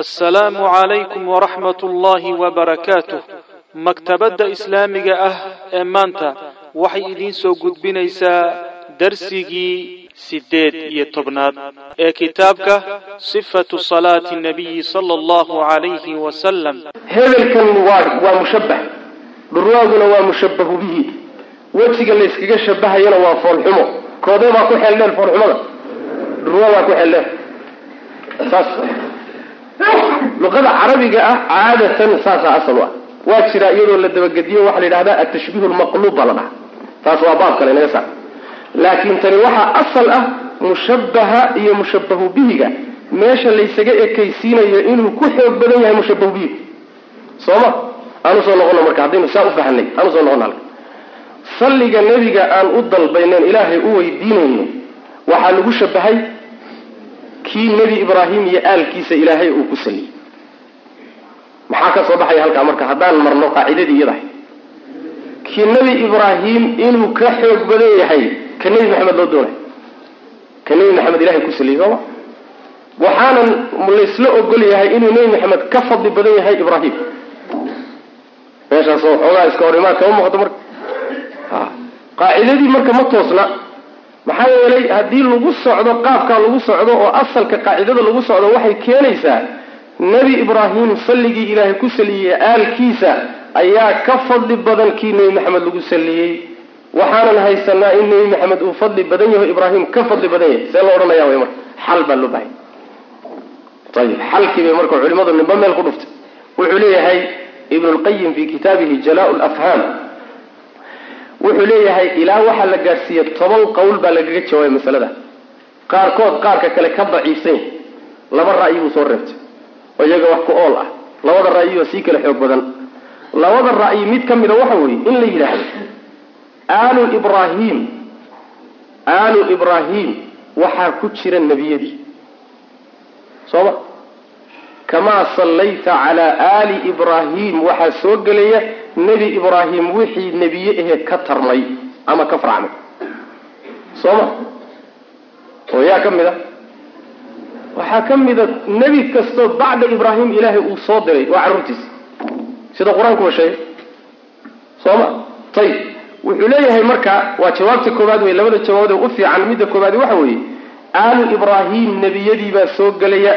assalaamu calaykum waraxmat ullaahi wabarakaatuh maktabadda islaamiga ah ee maanta waxay idiin soo gudbinaysaa darsigii siddeed iyo tobnaad ee kitaabka sifatu salaati nabiyi sala allahu calayhi wasalam hebelkan waa mushabbah. Dhurwaaguna waa mushabbahu bihi. Wejiga layskaga shabahayana waa foolxumo. Koodee baa ku xeeldheer foolxumada. Dhurwaa baa ku xeeldheer saas luqada carabiga ah caadatan saasaa asal ah waa jiraa iyadoo la dabagediyo waxaa la yidhahdaa atashbiihu lmaqluub baa la dhaha taas waa baab kale naga saar. Laakiin tani waxaa asal ah mushabbaha iyo mushabbahu bihiga. Meesha laysaga ekaysiinayo inuu ku xoog badan yahay mushabbahu bihiga sooma aan u soo noqono marka haddaynu saa u fahanay aan u soo noqono halka salliga nebiga aan u dalbaynen ilaahay u weydiinayno waxaa lagu shabahay kii nebi ibraahim iyo aalkiisa ilaahay uu ku saliyey. Maxaa ka soo baxaya halkaa marka? Haddaan marno qaacidadii iyadahay kii nebi ibraahim inuu ka xoog badan yahay ka nebi maxamed loo doonay. Ka nebi maxamed ilahay ku saliyey sooma waxaanan laysla ogol yahay inuu nebi maxamed ka fadli badan yahay ibraahim. Meeshaas xoogaa iska hor imaad kama muuqato marka. Qaacidadii marka ma toosna maxaa yeelay haddii lagu socdo qaabkaa lagu socdo oo asalka qaacidada lagu socdo waxay keenaysaa nebi ibraahim salligii ilaahay ku saliyey aalkiisa ayaa ka fadli badan kii nebi maxamed lagu saliyey waxaanan haysanaa in nebi maxamed uu fadli badan yaho ibraahim ka fadli badan yahay. See loo odhanaya wy marka? Xal baa loo bahay. Ayib xalkii bay marka culimadu nimba meel ku dhuftay. Wuxuu leeyahay ibnu lqayim fi kitaabihi jalaa lafhaam wuxuu leeyahay ilaa waxaa la gaadhsiiye toban qowl baa lagaga jawaabay masalada. Qaarkood qaarka kale ka daciifsan laba ra'yi buu soo reebtay oo iyaga wax ku ool ah. Labada ra'yi oo sii kala xoog badan. Labada ra'yi mid ka mida waxa weeye in la yidhaahdo aalu ibraahim aalu ibraahim waxaa ku jira nebiyadii. Sooma kamaa sallayta calaa aali ibraahim waxaa soo gelaya nebi ibraahim wixii nebiye ahee ka tarmay ama ka farcmay sooma oo yaa ka mid a waxaa ka mida nebi kastoo bacda ibraahim ilaahay uu soo diray waa carruurtiisa sida qur'aankuba sheegay sooma ayib wuxuu leeyahay marka waa jawaabta koowaad wey labada jawaabad ee u fiican midda koowaadi waxa weeye aalu ibraahim nebiyadiibaa soo gelaya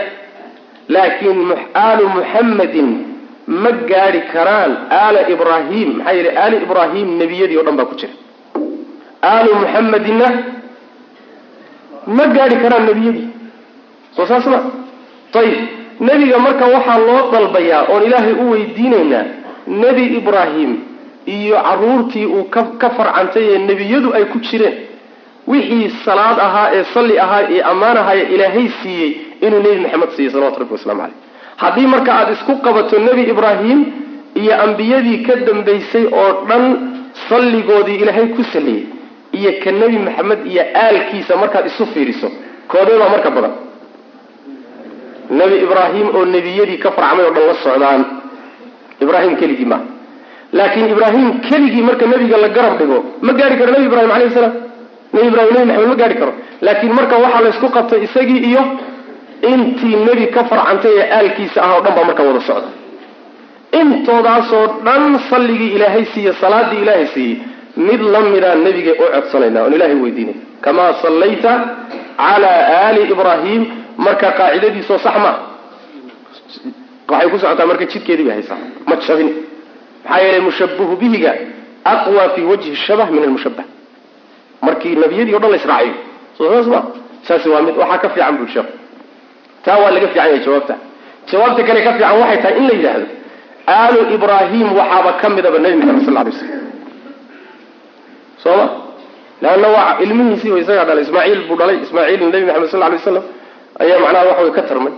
laakiin aalu muxammadin ma gaadhi karaan aala ibraahim maxaa yeele aali ibraahim nebiyadii o dhan baa ku jira. Aalu muxammadinna ma gaadhi karaan nebiyadii. Soo saas ma. Ayib nebiga marka waxaa loo dalbayaa oon ilaahay u weydiinaynaa nebi ibraahim iyo carruurtii uu ka ka farcantay ee nebiyadu ay ku jireen. Wixii salaad ahaa ee salli ahaa ee ammaan ahaa ee ilaahay siiyey inuu nebi maxamed siiyey salawatu rabbi waslamu caleyh haddii marka aada isku qabato nebi ibraahim iyo ambiyadii ka dambaysay oo dhan salligoodii ilaahay ku saliyey iyo ka nebi maxamed iyo aalkiisa markaad isu fiiriso koodee baa marka badan. Nebi ibraahim oo nebiyadii ka farcmay oo dhan la socdaan ibraahim keligii maaha laakiin ibraahim keligii marka nebiga la garab dhigo ma gaari karo nebi ibrahim alayhi salaam. Nebi ibrahim nebi maxamed ma gaari karo. Laakiin marka waxaa laysku qabtay isagii iyo intii nebi ka farcantay ee aalkiisa ah oo dhan baa marka wada socda. Intoodaasoo dhan salligii ilaahay siiye salaadii ilaahay siiyey mid la midaan nebigay u codsanayna oon ilahay weydiinay. Kamaa sallayta calaa aali ibraahim marka qaacidadiisoo sax ma. Waxay ku socotaa marka jidkeedii bay haysaa. Ma jabin. Maxaa yeelay mushabahu bihiga aqwa fi wajhi shabah min almushabah markii nebiyadii o dhan la israaciyo sosaas ma. Saasi waa mid waxaa ka fiican bui sheekhu taa waa laga fiican yahay jawaabta. Jawaabta kale ka fiican waxay tahay in la yidhaahdo aalu ibraahim waxaaba ka midaba nebi maxamed sal lay slam sooma? Leanna waa ilmihiisii wa isagaa dhalay ismaaciil buu dhalay ismaaciilna nebi maxamed sal lay waslam ayaa macnaha waxa way ka tarmay.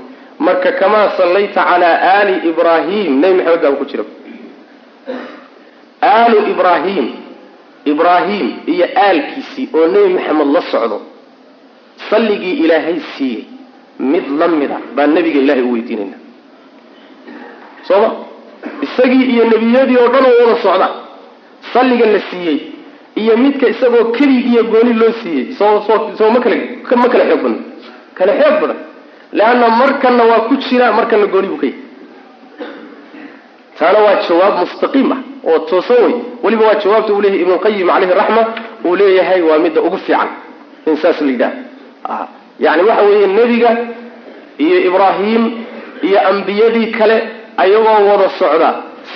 Marka kamaa sallayta calaa aali ibraahim? Nebi maxamed baaba ku jira. Aalu ibraahim ibraahim iyo aalkiisii oo nebi maxamed la socdo salligii ilaahay siiyey mid la mida baa nebiga ilahay u weydiinayna. Sooma isagii iyo nebiyadii oo dhan oo wada socda salliga la siiyey iyo midka isagoo keligiiyo gooni loo siiyey soo soo soo ma kala ma kala xoog badan. Kala xoog badan. Leanna markanna waa ku jira markanna gooni buu ka yahy taana waa jawaab mustaqiim ah oo toosan wey weliba waa jawaabta uu leeyahay ibnulqayim caleyhi raxma uu leeyahay waa midda ugu fiican in saas la yidhaha yani waxa weeye nebiga iyo ibraahim iyo ambiyadii kale ayagoo wada socda.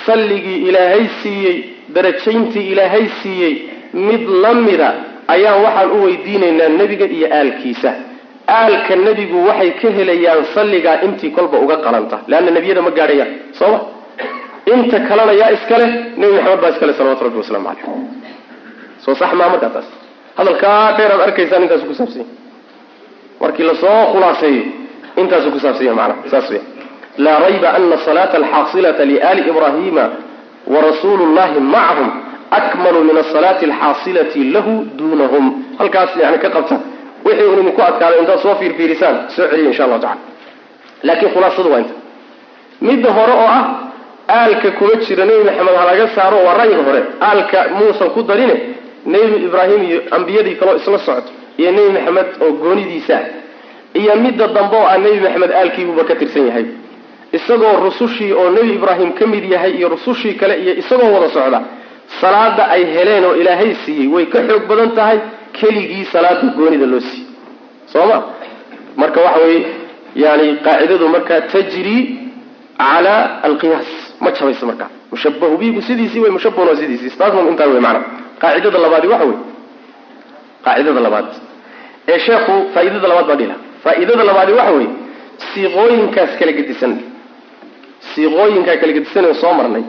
Salligii ilaahay siiyey darajayntii ilaahay siiyey mid la mida ayaan waxaan u weydiinaynaa nebiga iyo aalkiisa. Aalka nebigu waxay ka helayaan salligaa intii kolba uga qalanta. Leanna nebiyada ma gaadhayaan sooma inta kalena yaa iskale nebi maxamed baa iskale salawatu rabbi wasalaamu caleyh soo sax maa markaa taas hadalkaa dheeraad arkaysaan intaasu kusaabsanya markii la soo khulaaseeyo intaasu kusaabsanya macnaha saas weya laa rayba ana salaata alxaasilata liali ibrahima warasuulu llahi macahum akmalu min asalaati alxaasilati lahu dunahum halkaas yani ka qabta wixii un idinku adkaado intaad soo fiirfiirisaan soo celiya insha allahu tacala laakiin khulaasadu waa inta. Midda hore oo ah aalka kuma jira nebi maxamed halaga saaro waa ra'yiga hore. Aalka muusan ku darine nebi ibraahim iyo ambiyadii kaleo isla socoto iyo nebi maxamed oo goonidiisa iyo midda dambe oo ah nebi maxamed aalkiibuuba ka tirsan yahay. Isagoo rusushii oo nebi ibraahim ka mid yahay iyo rusushii kale iyo isagoo wada socda salaada ay heleen oo ilaahay siiyey way ka xoog badan tahay keligii salaada goonida loo siiyey. Soo ma marka waxa weye yani qaacidadu markaa tajri cala alqiyaas. Ma jabayso markaa mushabahu bigu sidiisii way mushabahun sidiisii. Taasna intaa wey maana qaacidada labaadi waxa wey qaacidada labaad ee sheekhu faaidada labaad baa dhila faa'iidada labaadi waxa wey siiqooyinkaas kala gedisan. Siiqooyinkaa kala gedisan soo marnay.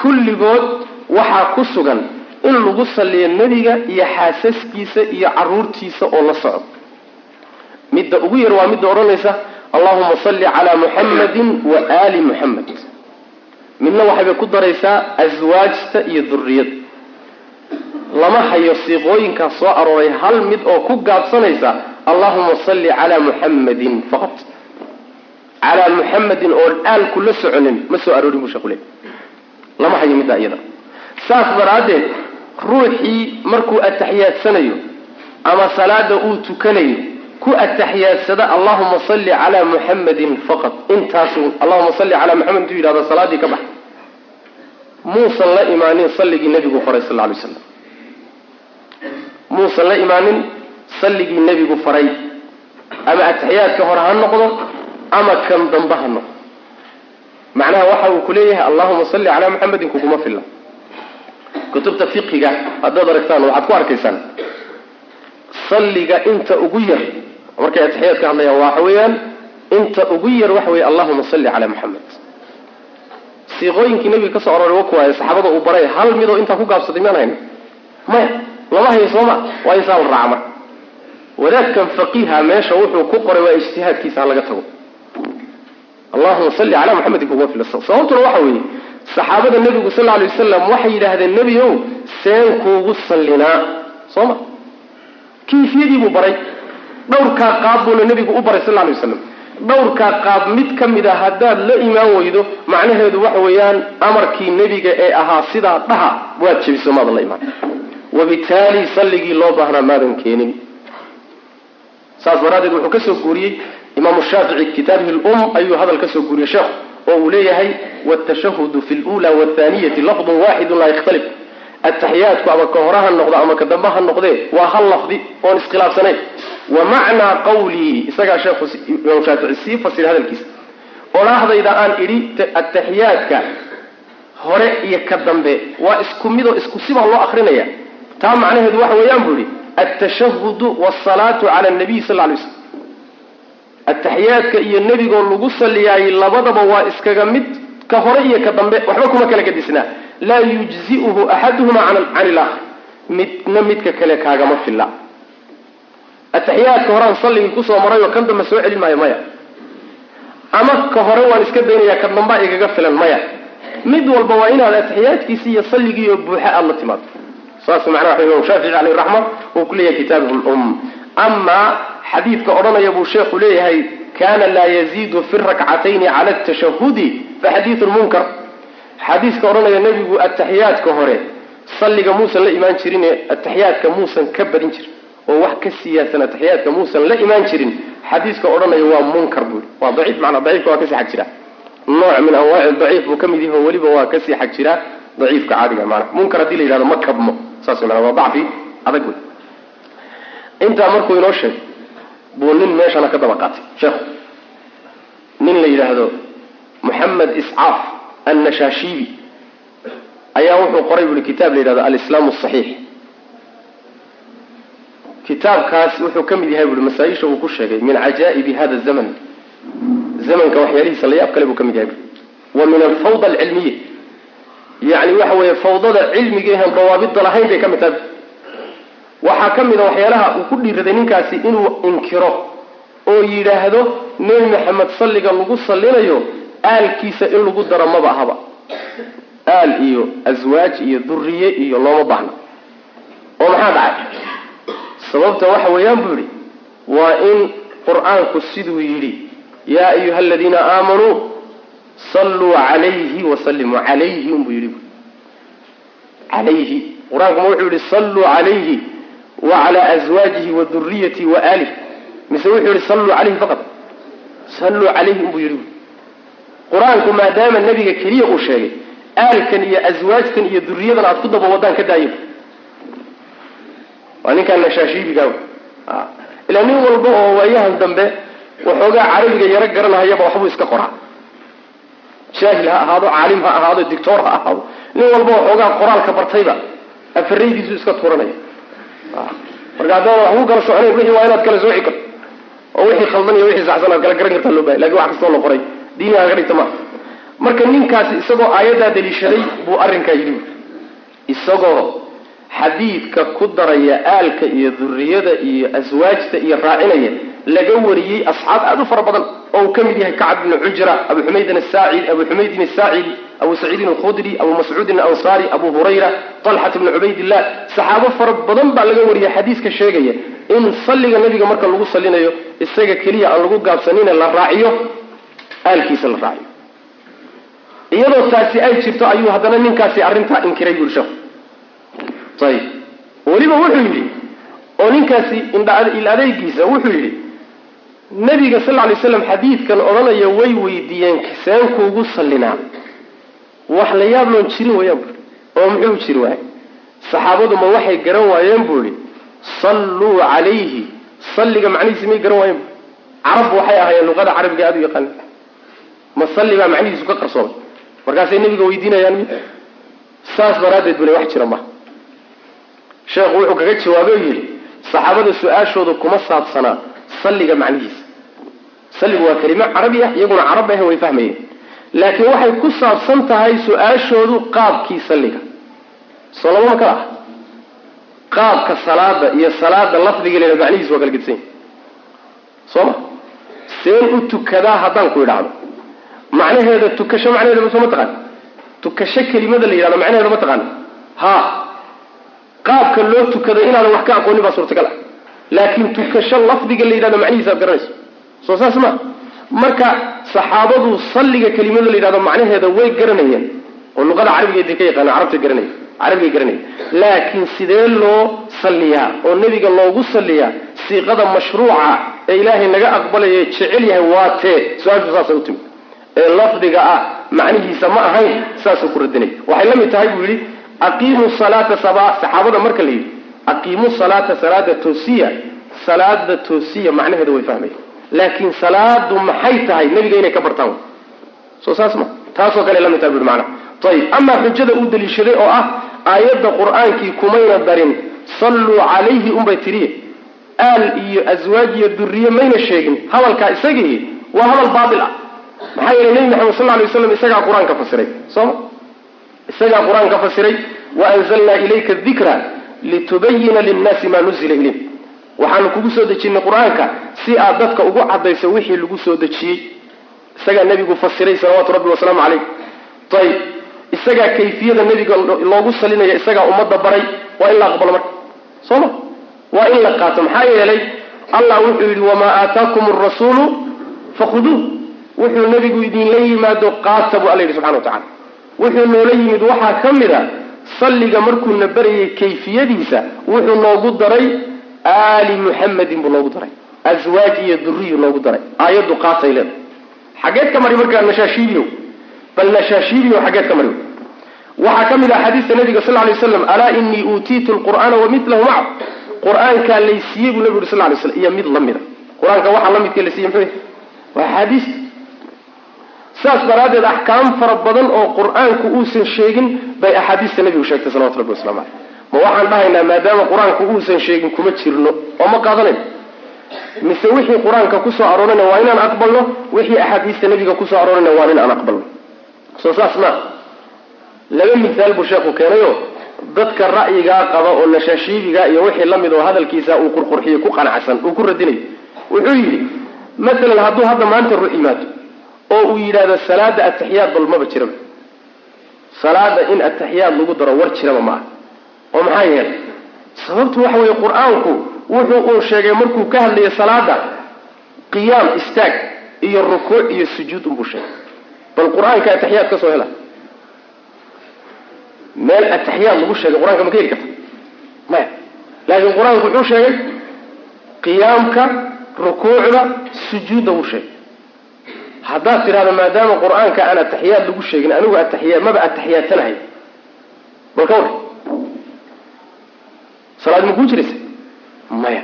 Kulligood waxaa ku sugan in lagu saliyo nebiga iyo xaasaskiisa iyo caruurtiisa oo la socdo midda ugu yar waa midda odhanaysa allahuma salli calaa muxammadin wa aali muxamed midna waxaybay ku daraysaa aswaajta iyo duriyada lama hayo siiqooyinkaas soo arooray hal mid oo ku gaabsanaysa allahuma salli calaa muxammadin faqat. Calaa muxammadin oon aalku la soconin ma soo aroorin buu sheekhu le lama hayo middaa iyada. Saas daraaddeed ruuxii markuu ataxiyaadsanayo ama salaada uu tukanayo ku ataxiyaadsada allahuma salli calaa muxammadin faqat. Intaasu allahuma salli calaa muxamed intuu yidhahdo salaadii ka bax muusan la imaanin salligii nebigu faray sal lay slam muusan la imaanin salligii nebigu faray. Ama ataxiyaadka hore ha noqdo ama kan dambe ha noqdo. Macnaha waxa uu ku leeyahay allahuma salli calaa muxamedin kuguma filla. Kutubta fiqiga haddaad aragtaan waxaad ku arkaysaan salliga inta ugu yar markay atixiyaad ka hadlayaan waxa weeyaan inta ugu yar waxa weeye allahuma salli calaa muxamed siiqooyinkii nabiga ka soo aroray wa kuwaaye saxaabada uu baray hal midoo intaa ku gaabsaday miyaan hayna maya lama hayo sooma waa insaa la raaca marka wadaadkan faqiiha meesha wuxuu ku qoray waa ijtihaadkiisa ha laga tago. Allahuma salli calaa muxamedin filla sababtuna waxa weeye saxaabada nebigu sal alay wasalam waxay yidhaahdeen nebi ow seen kuugu sallinaa soo ma? Buu baray. Dhowrkaa qaab buuna nebigu u baray sal lay waslam dhowrkaa qaab mid ka mid a haddaad la imaan weydo macnaheedu waxa weeyaan amarkii nebiga ee ahaa sidaa dhaha waad jebiso maadan la imaan wabitaali salligii loo baahnaa maadan keenin. Saas daraaddeed wuxuu ka soo guuriyey imaamu shaafici kitaabihi lum ayuu hadal ka soo guuriyey sheekhu oo uu leeyahay wاtashahudu fi lula wاthaniyati lafdu waaxidu laa yakhtalif. Ataxiyaadku ama ka hore ha noqdo ama ka dambe ha noqdee waa hal lafdi oon iskhilaafsanayn. Wa macnaa qawlii isagaa sheekhu imaam shaafici sii fasira hadalkiisa. Odhaahdayda aan idhi ataxiyaadka hore iyo ka dambe waa isku midoo isku sibaa loo akrinaya taa macnaheedu waxa weeyaan buu yihi altashahudu wsalaatu cala nabiy sal lay slm ataxiyaadka iyo nebigoo lagu saliyaayey labadaba waa iskaga mid ka hore iyo ka dambe waxba kuma kala gadisnaa laa yujzi'uhu axaduhuma can ilakhar midna midka kale kaagama filla. Ataxiyaadka horean salligii ku soo marayoo kan dambe soo celin maayo maya. Ama ka hore waan iska daynayaa ka dambaa igaga filan maya. Mid walba waa inaad ataxiyaadkiisi iyo salligiioo buuxa aada la timaado saas macnaha imam shaafici caleyh raxma uu ku leeyahay kitaabihi lum amaa xadiidka odhanaya buu sheekhu leeyahay kana laa yaziidu fi rakcatayni cala atashahudi fa xadiidun munkar. Xadiiska odhanaya nebigu ataxiyaadka hore salliga muusan la imaan jirine ataxiyaadka muusan ka badin jirin oo wax ka siyaadsan ataxiyaadka muusan la imaan jirin xadiiska odhanaya waa munkar buui waa daciif maanaa daciifka waa ka sii xag jiraa nooc min anwaaci daciif buu ka mid yahay oo weliba waa ka sii xag jiraa daciifka caadiga maanaa munkar haddii la yidhahdo ma kabmo saas mana waa dacfi adag intaa markuu inoo sheegay buu nin meeshana ka daba qaatay sheekhu nin la yidhaahdo moxamed iscaaf annashaashibi ayaa wuxuu qoray buui kitaab la yidhahdo alislaamu asaxiix kitaabkaas wuxuu ka mid yahay buui masaa-isha uu ku sheegay min cajaa'ibi hada zaman. Zamanka waxyaalihiisa la yaab kale buu ka mid yahay. Wa min alfawda alcilmiya yani waxa weeye fawdada cilmiga ehan dawaabidda lahayn bay ka mid tahay. Waxaa ka mid a waxyaalaha uu ku dhiiraday ninkaasi inuu inkiro oo yidhaahdo nebi maxamed salliga lagu sallinayo aalkiisa in lagu daro maba ahaba aal iyo aswaaj iyo duriye iyo looma baahno oo maxaa dhacay? Sababta waxa weeyaan buu yidhi waa in qur'aanku siduu yidhi yaa ayuha aladiina aamanuu salluu calayhi wasallimuu calayhi unbuu yidhi calayhi qur'aanku ma wuxuu yidhi salluu calayhi wa calaa aswaajihi wa duriyatihi wa aalih mise wuxuu yihi salluu calayhi faqad salluu calayhi unbuu yidhi qur'aanku maadaama nebiga keliya uu sheegay aalkan iyo aswaajtan iyo duriyadan aad ku daba wadaan ka daayo waa ninkaan nashaashiibiga ilaa nin walba oo waayahan dambe waxoogaa carabiga yaro garanahayaba waxbuu iska qoraa jaahil ha ahaado caalim ha ahaado dictor ha ahaado. Nin walba waxoogaa qoraalka bartayba. Afaraydiisu iska turanaya marka haddaan wax kala soconayn wixii waa inaad kala sooci karto oo wixii khaldan iyo wixii saxsan aad kala garan kartaa loo bahay laakiin wax kastoo la qoray. Diiniga ka dhigta maaha marka ninkaasi isagoo aayaddaa daliishaday buu arrinkaa yidhi. Isagoo xadiidka ku daraya aalka iyo duriyada iyo aswaajta iyo raacinaya laga wariyey asxaab aada u fara badan oo uu ka mid yahay kacab bni cujra abu xumaydin asaacidi abu saciidin alkhudri abu mascuudin alansaari abu hurayra talxat bni cubaydillah saxaabo fara badan baa laga wariyay xadiiska sheegaya in salliga nabiga marka lagu salinayo isaga keliya aan lagu gaabsanine la raaciyo aalkiisa la raaciyo. Iyadoo taasi ay jirto ayuu haddana ninkaasi arrintaa inkiray sheekhu ayib weliba wuxuu yidhi oo ninkaasi il adeygiisa wuxuu yidhi nabiga sal lay slam xadiidkan odhanaya way weydiiyeen seen kuugu sallinaa. Wax la yaab loon jirin wayaan buui oo muxuu jiri waayey saxaabadu ma waxay garan waayeen buu ihi salluu calayhi. Salliga macnihiisi may garan waayeen bu carab waxay ahaayeen luqada carabiga aada u yaqaana ma salli baa macnihiisu ka qarsoomay markaasay nabiga weydiinayaan mid. Saas daraaddeed bule wax jira maha sheekhu wuxuu kaga jawaabay oo yidhi saxaabada su'aashooda kuma saabsanaa salliga macnihiisa salligu waa kelimo carabi ah iyaguna carab ah way fahmayeen. Laakiin waxay ku saabsan tahay su'aashoodu qaabkii salliga. Soo labama ah. Qaabka salaada iyo salaada lafdiga lena macnihiisa waa kala gedsan yahi soo ma seen u tukadaa haddaan ku idhaahdo. Macnaheeda tukasho macnaheeda soo ma taqaan tukasho kelimada la yidhahdo macnaheeda ma taqaana ha qaabka loo tukado inaadan wax ka aqoonin baa suurtagal ah. Laakiin tukasho lafdiga la yidhahdo macnihiisa aad garanayso soo saas ma marka saxaabadu salliga kelimada la yidhahdo macnaheeda way garanayeen oo luqada carabigeeda ka yaqaana carabta garanaya carabigay garanaya laakiin sidee loo salliyaa oo nebiga loogu salliyaa siiqada mashruuca ee ilaahay naga aqbalaya jecel yahay waa tee su'aashu saasay u timid. Ee lafdiga ah macnihiisa ma ahayn saasuu ku radinay. Waxay la mid tahay buu yidhi aqiimu salaata saba saxaabada marka la yidhi aqiimu salaata salaada toosiya. Salaada toosiya macnaheeda way fahmaya laakiin salaadu maxay tahay nebiga inay ka bartaan soo saas ma taasoo kale la mid tahay ayib amaa xujada uu daliishaday oo ah aayadda qur'aankii kumayna darin salluu calayhi unbay tiriye aal iyo aswaaj iyo duriye mayna sheegin hadalkaa isagii waa hadal baatil ah maxaa yeelay nebi maxamed sal lay waslam isagaa qur'aanka fasiray sooma isagaa qur'aanka fasiray waanzalnaa ilayka dikra litubayina linnaasi maa nuzila ilayh waxaanu kugu soo dejinay qur'aanka si aad dadka ugu cadayso wixii lagu soo dejiyey. Isagaa nebigu fasiray salawaatu rabbi wasalaamu calayh. Ayib isagaa kayfiyada nebiga loogu salinaya isagaa ummadda baray waa in la aqbalo marka. Soo ma? Waa in la qaato maxaa yeelay allah wuxuu yidhi wamaa aataakum arasuulu fakhuduuh wuxuu nebigu idinla yimaado qaata buu alla yidhi subxana wa tacala wuxuu noola yimid waxaa ka mid a salliga markuuna barayay kayfiyadiisa wuxuu noogu daray aali muxamedin buu loogu daray. Aswaaj iyo duriyu loogu daray. Aayaddu qaatay leeda xageed ka mari markaa nashaashibiyo bal nashaashibiyo xageed ka mari waxaa ka mid ah xadiista nabiga sal lay slam alaa inii uutiitu lqur'aana wamilahu maca qur'aankaa laysiiyey buu nabigu sal lay slam iyo mid la mida. Qur'aanka waxaa la midka laysiiye muxuu waa axaadiista saas daraaddeed axkaam fara badan oo qur'aanku uusan sheegin bay axaadiista nabigu sheegtay salawatu rabbi waslamu caleyh ma waxaan dhahaynaa maadaama qur'aanku uusan sheegin kuma jirno oo ma qaadanayn mise wixii qur'aanka ku soo aroorayna waa inaan aqbalno? Wixii axaadiista nabiga ku soo aroorayna waa in aan aqbalno. Soo saas maa laba misaal buu sheekhu keenayo dadka ra'yigaa qaba oo nashaashiibiga iyo wixii la mid oo hadalkiisa uu qurqurxiyo ku qanacsan uu ku radinayo wuxuu yidhi masalan hadduu hadda maanta ruux yimaado oo uu yidhaahdo salaada ataxiyaad bal maba jiraba. Salaada in ataxiyaad lagu daro war jiraba maaha oo maxaa yeelay sababtu waxa weeye qur'aanku wuxuu uu sheegay markuu ka hadlayo salaada qiyaam istaag iyo rukuuc iyo sujuud unbuu sheegay. Bal qur'aanka ataxiyaad ka soo hela. Meel ataxiyaad lagu sheegay qur'aanka ma ka heli karta? Maya laakiin qur'aanku wuxuu sheegay qiyaamka rukuucda sujuudda wuu sheegay. Haddaad tidhahdo maadaama qur'aanka aan ataxiyaad lagu sheegin anigu ataxiya maba ataxiyaadtanahay bal ka war salaad ma kuu jiraysa maya.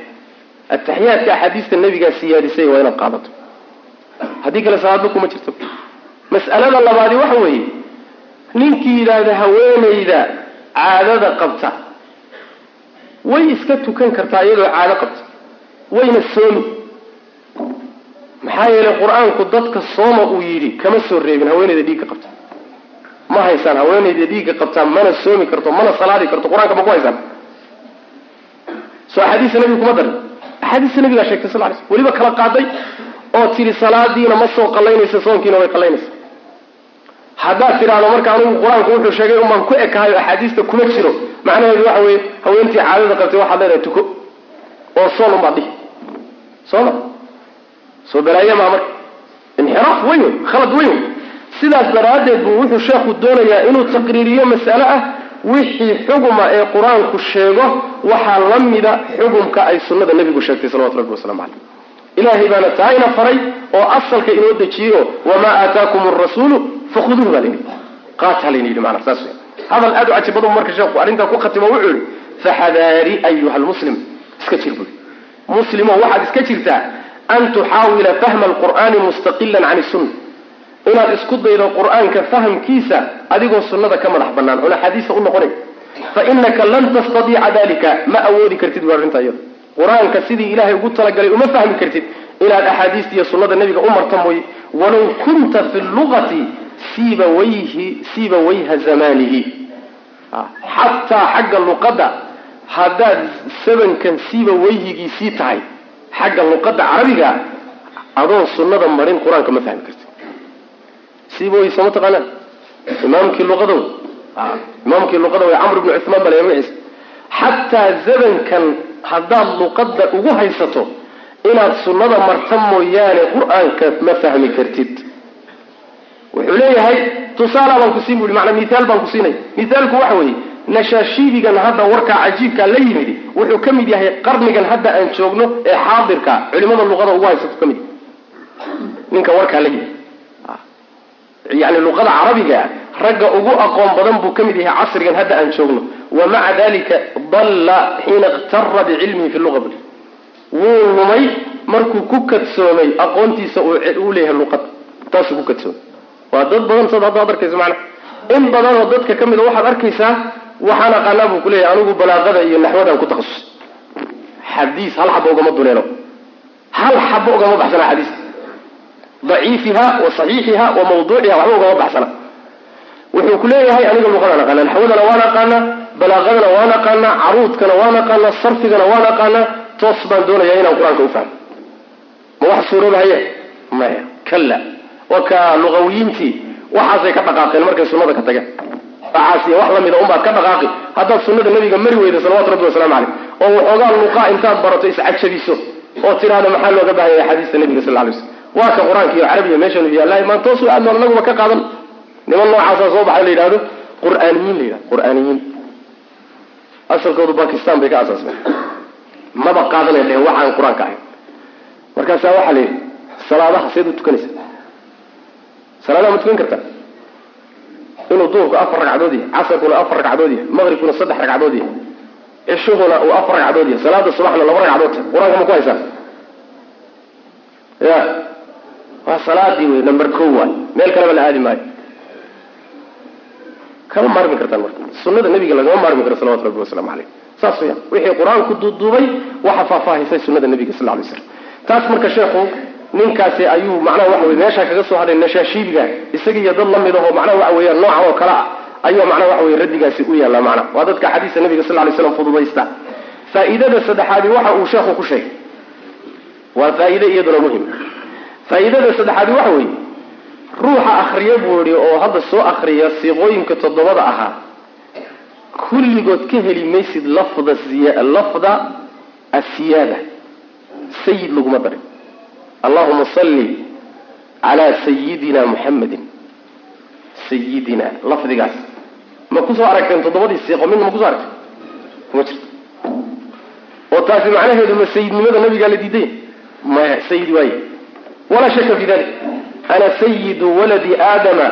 Ataxiyaadka axaadiista nabigaa siyaadisay waa inaad qaadato. Haddii kale salaadba kuma jirto. Mas'alada labaadi waxa weeye ninkii yidhaahda haweenayda caadada qabta way iska tukan kartaa iyadoo caado qabta wayna soomi. Maxaa yeelay qur'aanku dadka sooma uu yidhi kama soo reebin haweenayda dhiigga qabta. Ma haysaan haweenayda dhiigga qabtaa mana soomi karto mana salaadi karto qur'aanka ma ku haysaan soo axaadiista nabiga kuma darin. Axaadiista nabigaa sheegtay sal sl weliba kala qaaday oo tidhi salaadiina ma soo qallaynaysa soonkiina way qallaynaysa. Haddaad tidhaahdo marka anugu qur'aanku wuxuu sheegay umaan ku ekahayo axaadiista kuma jiro. Macnaheedu waxa weeye haweentii caadada qabtay waxaad leedahay tuko oo soon unbaad dhihi. Sooma? Soo balaaye maa marka. Inxiraaf weyn wey khalad weyn. Wey sidaas daraaddeed buu wuxuu sheekhu doonayaa inuu taqriiriyo mas'ale ah wixii xuguma ee qur'aanku sheego waxaa la mida xugumka ay sunnada nebigu sheegtay salawatu rabbi waslamu caleyh ilaahay baana taayna faray oo asalka inoo dejiyey oo wamaa aataakum arasuulu fakhuduuhu baa layidhi qaata layna yidhi maanaa saas wey hadal aad u cajib badan marka sheekhu arrintaa ku khatimo wuxuu yihi faxadaari ayuha lmuslim iska jir bui muslimo waxaad iska jirtaa an tuxaawila fahma alqur'aani mustaqilan can sunna inaad isku daydo qur'aanka fahamkiisa adigoo sunnada ka madax banaan oon axaadiista u noqonay fa inaka lan tastadiica dalika ma awoodi kartid bu arrinta iyada qur'aanka sidii ilaahay ugu talagalay uma fahmi kartid inaad axaadiista iyo sunnada nebiga u marta mooye walow kunta fi lugati siiba wayhi siiba wayha zamanihi xataa xagga luqadda haddaad sabankan siiba wayhigiisii tahay xagga luqadda carabiga adoon sunnada marin qur'aanka ma fahmi kartid siiba way sooma taqaanaan imaamkii luqada wey imaamkii luqada wey camr ibnu cuhmaan baa la magaciisa xataa zabankan haddaad luqadda ugu haysato inaad sunnada marta mooyaane qur'aanka ma fahmi kartid. Wuxuu leeyahay tusaala baan ku siin bu manaa miaal baan ku siinay. Miaalku waxa weeye nashaashiibigan hadda warkaa cajiibkaa la yimid wuxuu ka mid yahay qarnigan hadda aan joogno ee xaadirka culimada luqada ugu haysato ka mid. Ninka warkaa la yimid yani luqada carabiga ragga ugu aqoon badan buu ka mid yahay casrigan hadda aan joogno. Wa maca dalika dalla xiina iktara bicilmihi fi luqa bui wuu lumay markuu ku kadsoomay aqoontiisa uu leeyahay luqada taasuu ku kadsoomay. Waa dad badan sad hadda ad arkaysa macana in badanoo dadka ka mid a waxaad arkaysaa waxaan aqaanaa buu kuleeyahay anigu balaaqada iyo naxwadaan ku takhasus xadiis hal xabo ugama duleelo. Hal xabo ugama baxsana xadiis daciifiha wa saxiixiha wa mawduuciha waxba ugama baxsana. Wuxuu ku leeyahay aniga luqadaan aqaanaa naxwadana waan aqaanaa balaaqadana waan aqaanaa caruudkana waan aqaanaa sarfigana waan aqaanaa toos baan doonayaa inaan qur'aanka u fahmo. Ma wax suuroobahaye? Maya kalla. Wa ka luqawiyiintii waxaasay ka dhaqaaqeen markay sunnada ka tageen. Waxaas iyo wax lamida unbaad ka dhaqaaqi haddaad sunnada nabiga mari weyda salawatu rabbi wasalaamu caleyh oo waxoogaa luqaa intaad barato iscajabiso oo tidhaahda maxaa looga baahanya axaadiista nabiga sal lay slam waa ka qur'aanka iyo carabiya meeshanu yaalahay maan toos aadno anaguba ka qaadan. Niman noocaasa soo baxay la yidhahdo qur'aaniyiin la yidhahdo qur'aaniyiin. Asalkoodu bakistan bay ka asaasmeen. Maba qaadanaya dhehen waxaan qur'aanka ahayn markaasaa waxaa la yidhi salaadaha seed u tukanaysa. Salaadaha ma tukan kartaa inuu duhurku afar ragcadood yahay casarkuna afar ragcadood yahay maqribkuna saddex ragcadood yahay cishuhuna uu afar ragcadood yahay salaada subaxna laba ragcadood tahay qur'aanka ma ku haysaa ya waa salaadii wey number ko waay meel kaleba la aadi maayo. Kama maarmi kartaan marka. Sunada nabiga lagama maarmi karo salawatu rabbi wasalaamu caleyh saas weyaan wixii qur'aanku duuduubay waxa faahfaahisay sunada nabiga sal lay slam taas marka sheekhu ninkaasi ayuu macnaha waxa wey meeshaa kaga soo hadhay nashaashiibiga isaga iyo dad la mid ahoo macnaha waxa weeyaan noocan oo kale ah ayuu macnaha waxa wey raddigaasi u yaallaa macnaha. Waa dadka xadiista nabiga sal lay slam fududaysta. Faa'iidada saddexaadi waxa uu sheekhu ku sheegay. Waa faa'iide iyaduna muhiim faa'iidada saddexaadi waxa weeye. Ruuxa akriya buu yihi oo hadda soo akriya siiqooyinka toddobada ahaa kulligood ka heli maysid lafda lafda asiyaada. Sayid laguma darin allahuma salli calaa sayidina muxamedin sayidina lafdigaas. Ma ku soo aragteen toddobadii siiqo midna ma ku soo aragteen? Kuma jirto oo taasi macnaheedu ma sayidnimada nabigaa la diiday maya sayid waaye walaa shaka fi dalik ana sayidu waladi aadama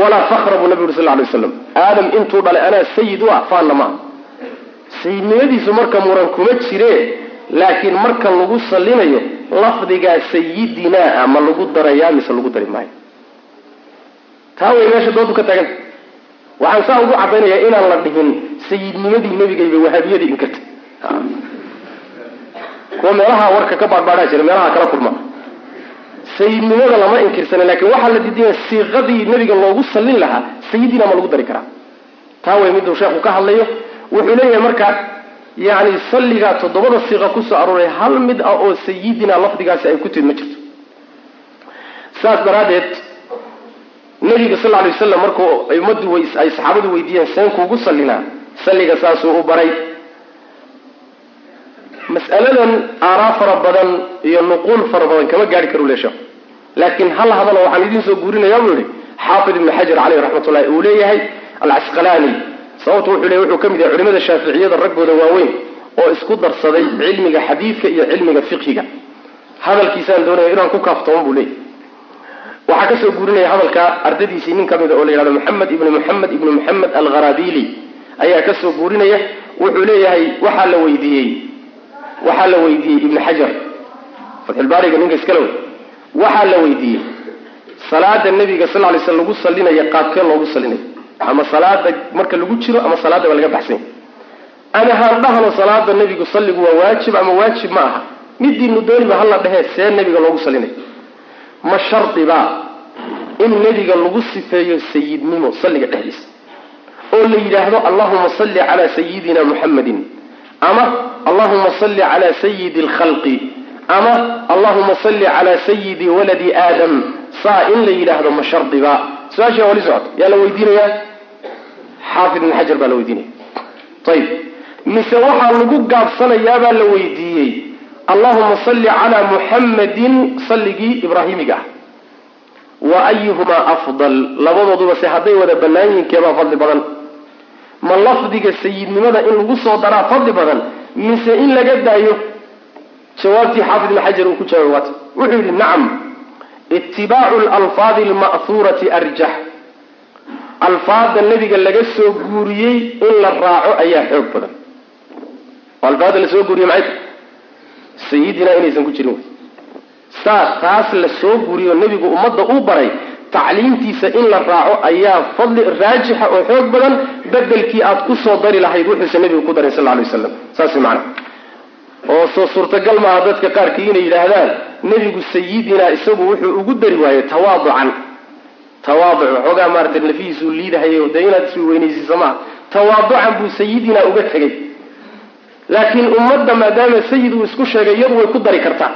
walaa fakra buu nabi uri sal lay waslam aadam intuu dhalay anaa sayid u ah faanna maaha sayidnimadiisu marka muran kuma jire laakiin marka lagu salinayo lafdigaa sayidinaa ma lagu darayaa mise lagu dari maayo taa way meesha doodu ka taaganta waxaan saa ugu cadaynayaa inaan la dhihin sayidnimadii nebigayba wahaabiyadii inkirtay kuwa meelaha warka ka baadhbaadhaa jira meelaha kala kulma sayidnimada lama inkirsana laakiin waxaa la diidaya siiqadii nebiga loogu sallin lahaa sayidina ma lagu dari karaa. Taa way miduu sheekhu ka hadlayo wuxuu leeyahay marka yani salligaa toddobada siiqa ku soo arooray hal mid ah oo sayidina lafdigaasi ay ku timid ma jirto. Saas daraaddeed nebiga sal alay wasalam markuu ummaddu ay saxaabadu weydiiyeen seen kuugu sallinaa salliga saasuu u baray. Mas'aladan aaraa fara badan iyo nuquul fara badan kama gaari karu le sheekhu laakiin hal hadalo waxaan idiin soo guurinayaa buu yihi xaafid ibnu xajar caleyh raxmatullahi uu leeyahay alcasqalaani sababtu wuxuu leeyahy wuxuu ka mid yahay culimada shaaficiyada raggooda waaweyn oo isku darsaday cilmiga xadiidka iyo cilmiga fiqhiga. Hadalkiisaan doonaya inaan ku kaaftooman buu leeyahy waxaa ka soo guurinaya hadalka ardadiisii nin kamida oo la yidhahdo maxamed ibnu maxamed ibnu maxamed algharabili ayaa ka soo guurinaya wuxuu leeyahay waxaa la weydiiyey waxaa la weydiiyey ibnu xajar. Fatxulbaariga ninka iskale wey waxaa la weydiiyey. Salaada nebiga sal lay sl lagu salinayo qaabkee loogu salinayo ama salaada marka lagu jiro ama salaada waa laga baxsanya ama haan dhahno salaada nebigu salligu waa waajib ama waajib ma aha. Midiinu dooniba hala dhehee see nebiga loogu salinayo ma shardibaa in nebiga lagu sifeeyo sayidnimo salliga dhexdiisa. Oo la yidhaahdo allahuma salli calaa sayidina muxammadin ama allahuma salli calaa sayidi alkhalqi ama allahuma salli calaa sayidi waladi aadam saa in la yidhaahdo ma shardiba. Su'aasha wali socoto yaa la weydiinayaa? Xaafid ibn xajar baa la weydiinaya. Ayib mise waxaa lagu gaabsanayaabaa la weydiiyey. Allahuma salli calaa muxammadin salligii ibraahimiga. Ah wa ayuhumaa afdal. Labadooduba se hadday wada bannaan yihiin keebaa fadli badan? Ma lafdiga sayidnimada in lagu soo daraa fadli badan? Mise in laga daayo jawaabtii xaafid ibn xajar uu ku jawaabay waata wuxuu yidhi nacam itibaacu lalfaadi alma'huurati arjax alfaada nebiga laga soo guuriyey in la raaco ayaa xoog badan. Alfaada la soo guuriyey maxay? Tahay inaysan ku jirin saas taas la soo guuriyo nebigu ummadda u baray tacliimtiisa in la raaco ayaa fadli raajixa oo xoog badan bedelkii aad ku soo dari lahayd wuxuusa nebigu ku daray sal lla alay waslam saas macana oo soo suurtagal maaha dadka qaarkii inay yidhaahdaan nebigu sayidinaa isagu wuxuu ugu dari waayey tawaaducan. Tawaaduc waxoogaa maarata lafihiisuu liidahayo dee inaad isweynaysiisa maaha. Tawaaducan buu sayidinaa uga tegay. Laakiin ummadda maadaama sayid uu isku sheegay iyadu way ku dari kartaa.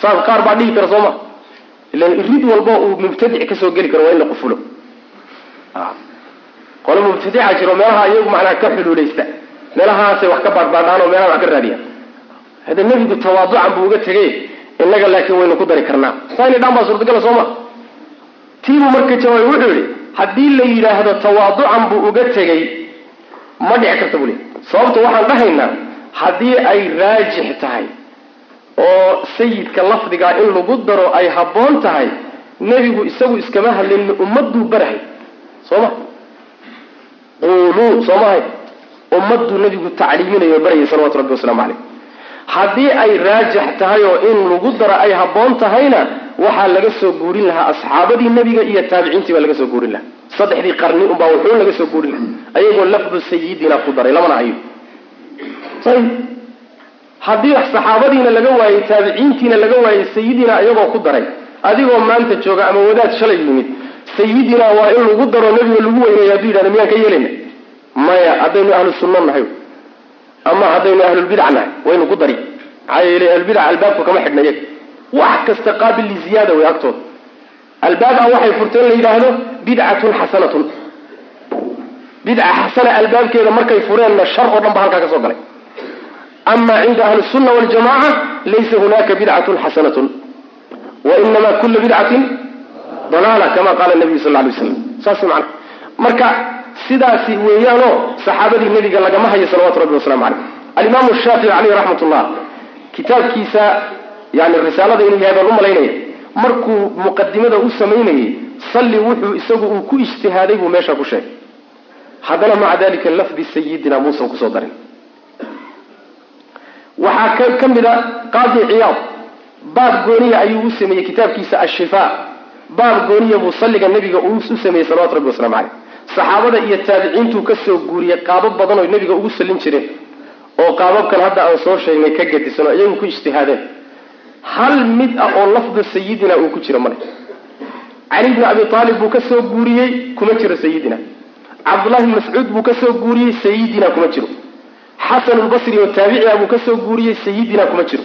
Saas qaar baa dhihi kara soo ma. Ilan irid walba uu mubtadic ka soo geli karo waa in la qufulo. Qole mubtadica jiro meelaha iyagu macnaa ka xuluulaysta. Meelahaasay wax ka baadhbaadhaan oo meelaha wax ka raadiyaan hada nebigu tawaaducan buu uga tegay innaga laakiin waynu ku dari karnaa. Saa inay dhaan baa suurtagala soo ma tiibuu marka jawaabay wuxuu yihi haddii la yidhaahdo tawaaducan buu uga tegay ma dhici karta buu sababta waxaan dhahaynaa haddii ay raajix tahay oo sayidka lafdigaa in lagu daro ay habboon tahay nebigu isagu iskama hadlin ummaduu barahay. Soo ma quuluu soo mahay ummaduu nebigu tacliiminayo barayay salawatu rabbi wasalaamu caleyh haddii ay raajix tahay oo in lagu daro ay habboon tahayna waxaa laga soo guurin lahaa asxaabadii nebiga iyo taabiciintii baa laga soo guurin lahaa. Saddexdii qarni unbaa wuxuu laga soo guurin lahaa. Ayagoo lafdu sayidina ku daray lamana hayo ayib haddii saxaabadiina laga waayey taabiciintiina laga waayey sayidina iyagoo ku daray adigoo maanta jooga ama wadaad shalay yimid sayidina waa in lagu daro nebiga lagu weyneeya hadduu yidhahda miyaan ka yeelayna maya haddaynu ahlu sunno nahay ama haddaynu ahlulbidac nahay waynu ku dari. Maxaa yeelay ahlulbidac albaabku kama xidhna iyaga wax kasta qaabil liziyaada way agtooda albaabaa waxay furteen la yidhaahdo bidcatun xasanatun bidca xasana albaabkeeda markay fureenna shar oo dhan ba halkaa ka galay. Ama cinda ahli sunna waljamaca laysa hunaka bidcatun xasanatun wainama kula bidcatin dalaala kama qaala nabiyu sal lay waslam saas mana marka sidaasi weeyaanoo saxaabadii nebiga lagama hayo salawatu rabbi waslamu caleyh alimaamu shaafici caleyh raxmat ullah kitaabkiisa yani risaalada inuu yahay baan u malaynaya markuu muqadimada u samaynayay salli wuxuu isagu uu ku ijtihaaday buu meesha ku sheegay. Haddana maca dalika lafdi sayidina muusan ku soo darin. Waxaa ka mid a qaadi ciyaad baab gooniya ayuu u sameeyey kitaabkiisa ashifa baab gooniya buu salliga nebiga u sameeyey salawatu rabbi waslamu caleyh saxaabada iyo taabiciintuu ka soo guuriyey qaabab badan nebiga ugu sallin jireen oo qaababkan hadda aan soo sheegnay ka gadisan oo iyagu ku ijtihaadeen hal mid ah oo lafdu sayidina uu ku jiro male cali bni abi aalib buu ka soo guuriyey kuma jiro sayidina cabdullahi bn mascuud buu ka soo guuriyey sayidina kuma jiro. Xasanulbasri oo taabiciga buu ka soo guuriyey sayidina kuma jiro.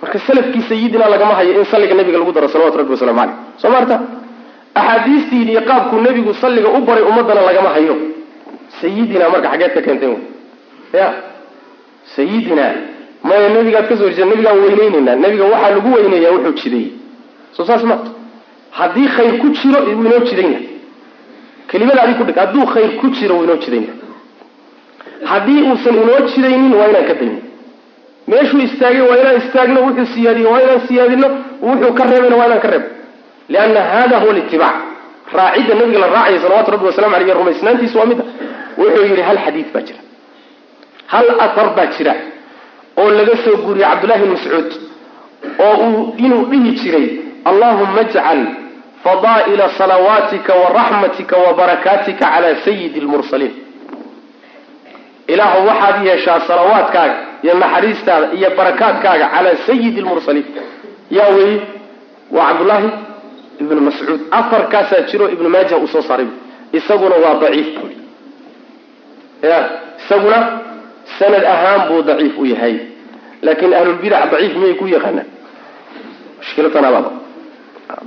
Marka salafkii sayidina lagama hayo in salliga nabiga lagu daro salawatu rabbi waslamu caleyh soo maarta axaadiistii iyo qaabkuu nebigu salliga u baray ummadana lagama hayo. Sayidina marka xaggeed ka keenten ya. Sayidina maya nabigaad ka soo horjeeda nabigaan weyneyneynaa. Nabiga waxaa lagu weyneeyaa wuxuu jideeyey soo saas ma. Haddii khayr ku jiro inoo jidayna kelimada adig ku dhig hadduu khayr ku jiro wuu inoo jidayna haddii uusan inoo jidaynin waa inaan ka dayno meeshuu istaagay waa inaan istaagno wuxuu siyaadiyo waa inaan siyaadino wuxuu ka reebayna waa inaan ka reebo lianna hada huwa litibaac raacidda nabiga la raacayo salawatu rabbi wasalamu aleyh rumaysnaantiisu waa mida wuxuu yidhi hal xadiid baa jira hal athar baa jira oo laga soo guuriyey cabdullahi mascuud oo uu inuu dhihi jiray allahuma ajcal fadaa'ila salawaatika wa raxmatika wa barakaatika calaa sayidi lmursaliin ilaahu waxaad yeeshaa salawaadkaaga iyo naxariistaada iyo barakaadkaaga calaa sayidi lmursaliin yaa weeye waa cabdullaahi ibnu mascuud afarkaasaa jiro ibnu maaja uu soo saaray. Isaguna waa daciif ya isaguna sanad ahaan buu daciif u yahay. Laakin ahlulbidac daciif miyay ku yaqaanaan mushkilatanaababa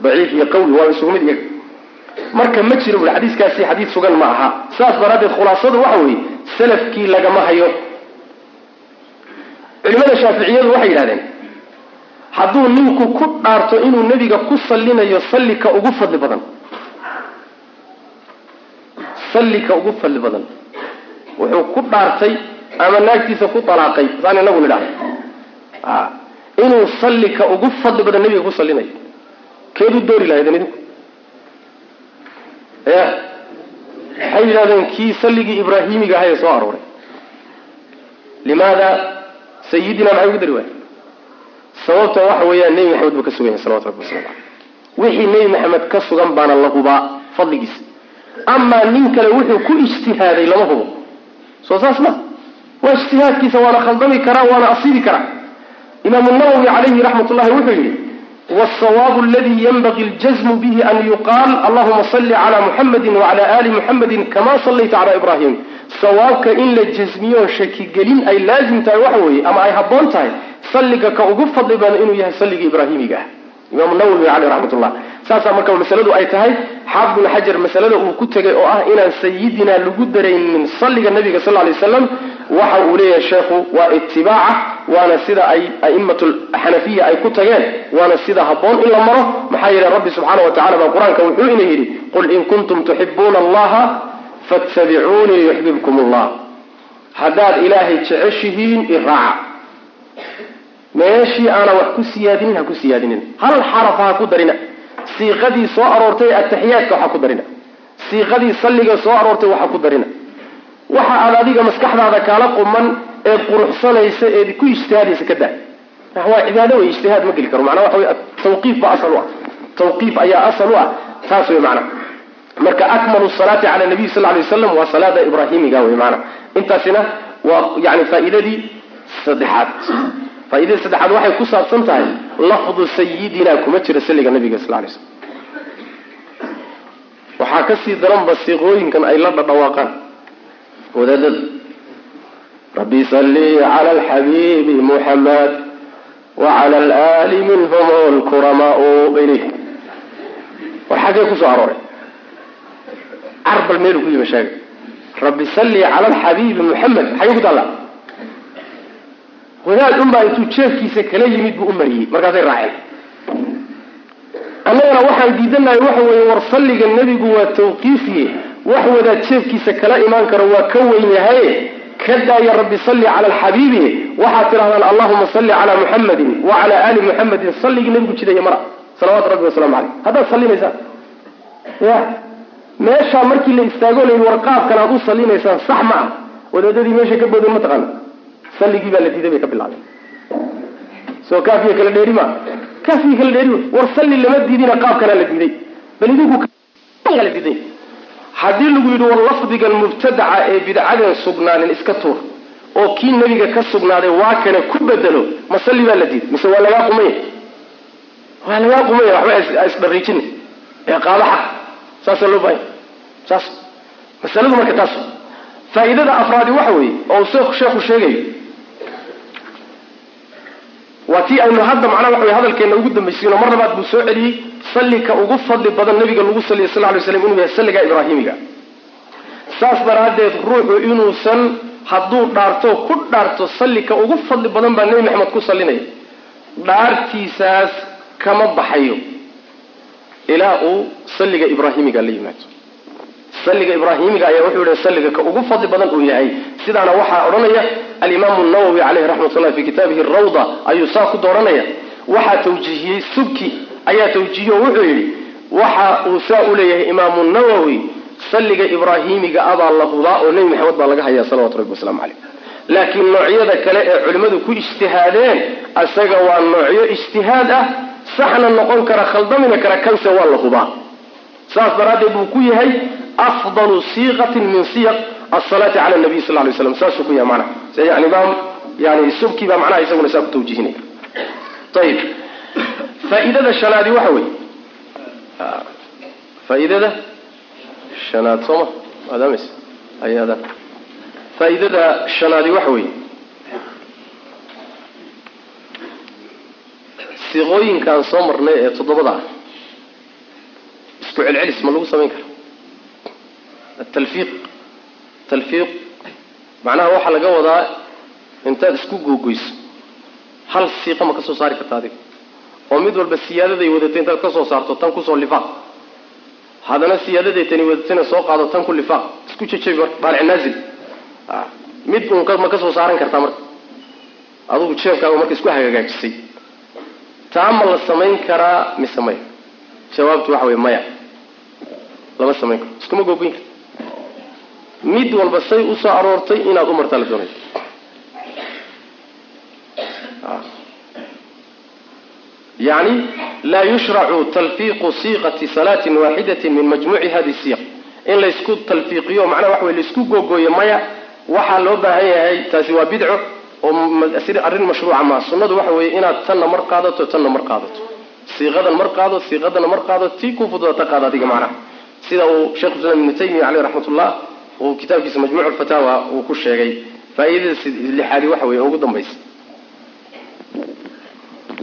daciif iyo qawli waa isugu mid iyaga. Marka ma jiro bui xadiiskaasi xadiis sugan ma aha. Saas daraaddeed khulaasadu waxa weeye salafkii lagama hayo. Culimada shaaficiyadu waxay yidhahdeen hadduu ninku ku dhaarto inuu nebiga ku sallinayo sallika ugu fadli badan. Sallika ugu fadli badan. Wuxuu ku dhaartay ama naagtiisa ku alaaqay saan inagu nidhahdo inuu sallika ugu fadli badan nebiga ku sallinayo keeduu doori lahaydeen idinku ya waxay yidhahdeen kii salligii ibraahimiga ahaye soo arooray? Limaada sayidina maxay ugu dari waaya sababta waxa weeyaan nebi maxamed buu ka sugan yahay salawatu rabbi caleyh wixii nebi maxamed ka sugan baana la hubaa fadligiisa amaa nin kale wuxuu ku ijtihaaday lama hubo. Soo saas ma. Waa ijtihaadkiisa waana khaldami karaa waana asiibi karaa. Imaamu nawowi calayhi raxmat ullahi wuxuu yidhi wsawaabu aladi yanbagi ljazmu bihi an yuqaal allahuma salli cala muxamadi wacala ali muxamadi kama sallayta cala ibrahim sawaabka in la jasmiyo shakigelin ay laazim tahay waxa weeye ama ay habboon tahay salliga ka ugu fadli badan inuu yahay salliga ibraahimiga. Ah imaamu nawowi caleyh raxmat ullah saasaa marka masaladu ay tahay xaafid ibn xajar masalada uu ku tegay oo ah inaan sayidina lagu daraynin salliga nabiga sal lay waslam waxa uu leeyahay sheekhu waa itibaaca waana sida ay a'imat xanafiya ay ku tageen waana sida habboon in la maro. Maxaa yeele rabbi subxaana wa tacala baa qur'aanka wuxuu ina yidhi qul in kuntum tuxibuuna allaha fattabicuunii yuxbibkum allah haddaad ilaahay jeceshihiin iraaca meeshii aanan wax ku siyaadinin ha ku siyaadinin. Hal xarafa ha ku darina. Siiqadii soo aroortay ataxiyaadka waxa ku darina. Siiqadii salliga soo aroortay waxa ku darina. Waxa aad adiga maskaxdaada kaala quman eed quruxsanaysa eed ku ijtihaadaysa ka daa. Waa cibaado wey ijtihaad ma geli karo. Macnaa waxa wey tawqiif ba asal u ah. Tawqiif ayaa asal u ah. Taas wey macnaa. Marka akmalu salaati cala nabiy sal lay waslam waa salaada ibraahimiga wey maanaa intaasina waa yani faa'iidadii saddexaad faaidadii saddexaad waxay ku saabsan tahay lafdu sayidina kuma jira saliga nabiga sal lay slm waxaa ka sii daranba siiqooyinkan ay la dhadhawaaqaan. Wadaadada rabbi salli cala alxabiibi muxamed wacala alaali minhum lkuramaau bayli war xaggee ku soo arooray. Carbal meelu ku yimi sheega rabbi salli cala alxabiibi muxamed xagee ku taalla wadaad unbaa intuu jeefkiisa kala yimid buu u mariyey. Markaasay raaceen. Annagana waxaan diidanahay waxa weeye war salliga nebigu waa tawqiifiye wax wadaad jeefkiisa kala imaan karo waa ka weyn yahaye ka daaya rabbi salli cala alxabiibi waxaad tidhahdaan allahuma salli calaa muxamadin wa calaa ali muxamedin salligii nebigu jidaya mara. Salawaatu rabbi wasalaamu caleyh. Haddaad sallinaysaa ya. Meeshaa markii la istaago la war qaabkan aad u sallinaysaan sax ma ah. Wadaadadii meesha ka boodeen ma taqaana salligii baa la diiday bay ka bilaabeen. Soo kaafiya kala dheeri ma kaafiya kala dheeri war salli lama diidina qaabkanaa la diiday. Bal idinku la diiday. Haddii lagu yidhi war lafdigan mubtadaca ee bidcadan sugnaanin iska tuur oo kii nebiga ka sugnaaday waa kana ku bedelo ma salli baa la diiday. Mise waa lagaa qumaya waa lagaa qumaya waxba isdhariijin ee qaado saasaa loo baahanya saas masaladu marka taas. Faa'iidada afraadi waxa weeye oo sheekhu sheegayo waa tii aynu hadda macnaha waxa wey hadalkeena ugu dambaysiino mar labaad buu soo celiyey sallika ugu fadli badan nabiga lagu saliya sal lay slam inuu yahay salliga ibraahimiga. Saas daraaddeed ruuxu inuusan hadduu dhaarto ku dhaarto sallika ugu fadli badan baa nebi maxamed ku sallinaya. Dhaartiisaas kama baxayo. Ilaa uu salliga ibraahimiga la yimaado. Salliga ibraahimiga ayaa wuxuu yihi salliga ka ugu fadli badan uu yahay. Sidaana waxaa odhanaya alimaamu nawowi caleyhi raxmatullah fi kitaabihi rawda ayuu saa ku dooranaya. Waxaa tawjiihiyey subki ayaa tawjiihiye oo wuxuu yidhi waxa uu saa u leeyahay imaamu nawowi salliga ibraahimiga abaa la hubaa oo nebi maxamed baa laga hayaa salawatu rabbi wasalaamu caleyh laakiin noocyada kale ee culimmadu ku ijtihaadeen isaga waa noocyo ijtihaad ah. Saxna noqon kara khaldamina kara kanse waa la hubaa. Saas daraaddeed buu ku yahay afdalu siiqatin min siyaq asalaati cala nabiy sal lay slam saasuu ku yahay macnaha se yani imaam yani subki baa macnaha isaguna saa ku tawjihinaya ayib faa'iidada shanaadi waxa weeye faa'iidada shanaad sooma maadaamas ayaada faa'iidada shanaadi waxa weeye siiqooyinkaan soo marnay ee toddobada isku celcelis ma lagu samayn kara atalfiiq talfiiq. Macnaha waxaa laga wadaa intaad isku googoyso hal siiqa ma ka soo saari karta adiga? Oo mid walba siyaadaday wadatay intaad ka soo saarto tan ku soo lifaaq. Haddana siyaadaday tani wadatayna soo qaado tan ku lifaaq. Isku jejebi marka baalic naazil. Mid uun ma ka soo saaran kartaa marka. Adugu jeefkaaga marka isku hagaajisay taa ma la samayn karaa mise maya jawaabtu waxa wey maya. Lama samayn karo. Iskuma googoyn karta mid walba say u soo aroortay inaad u martaa la doonaya yani laa yushracu talfiiqu siiqati salaatin waaxidatin min majmuuci hadi siyaq in laysku talfiiqiyo macnaha waxa wey laysku googooyo maya waxaa loo baahan yahay taasi waa bidco oo arrin mashruuca maa sunnadu waxa weeye inaad tanna mar qaadato tanna mar qaadato. Siiqadan mar qaado siiqadana mar qaado tii ku fududata qaada adiga macnaha. Sida uu sheekh islaam ibnu taymiya caleyh raxmatullah uu kitaabkiisa majmuuc lfataawa uu ku sheegay faa'iidada lixaadi waxa weye ugu dambaysa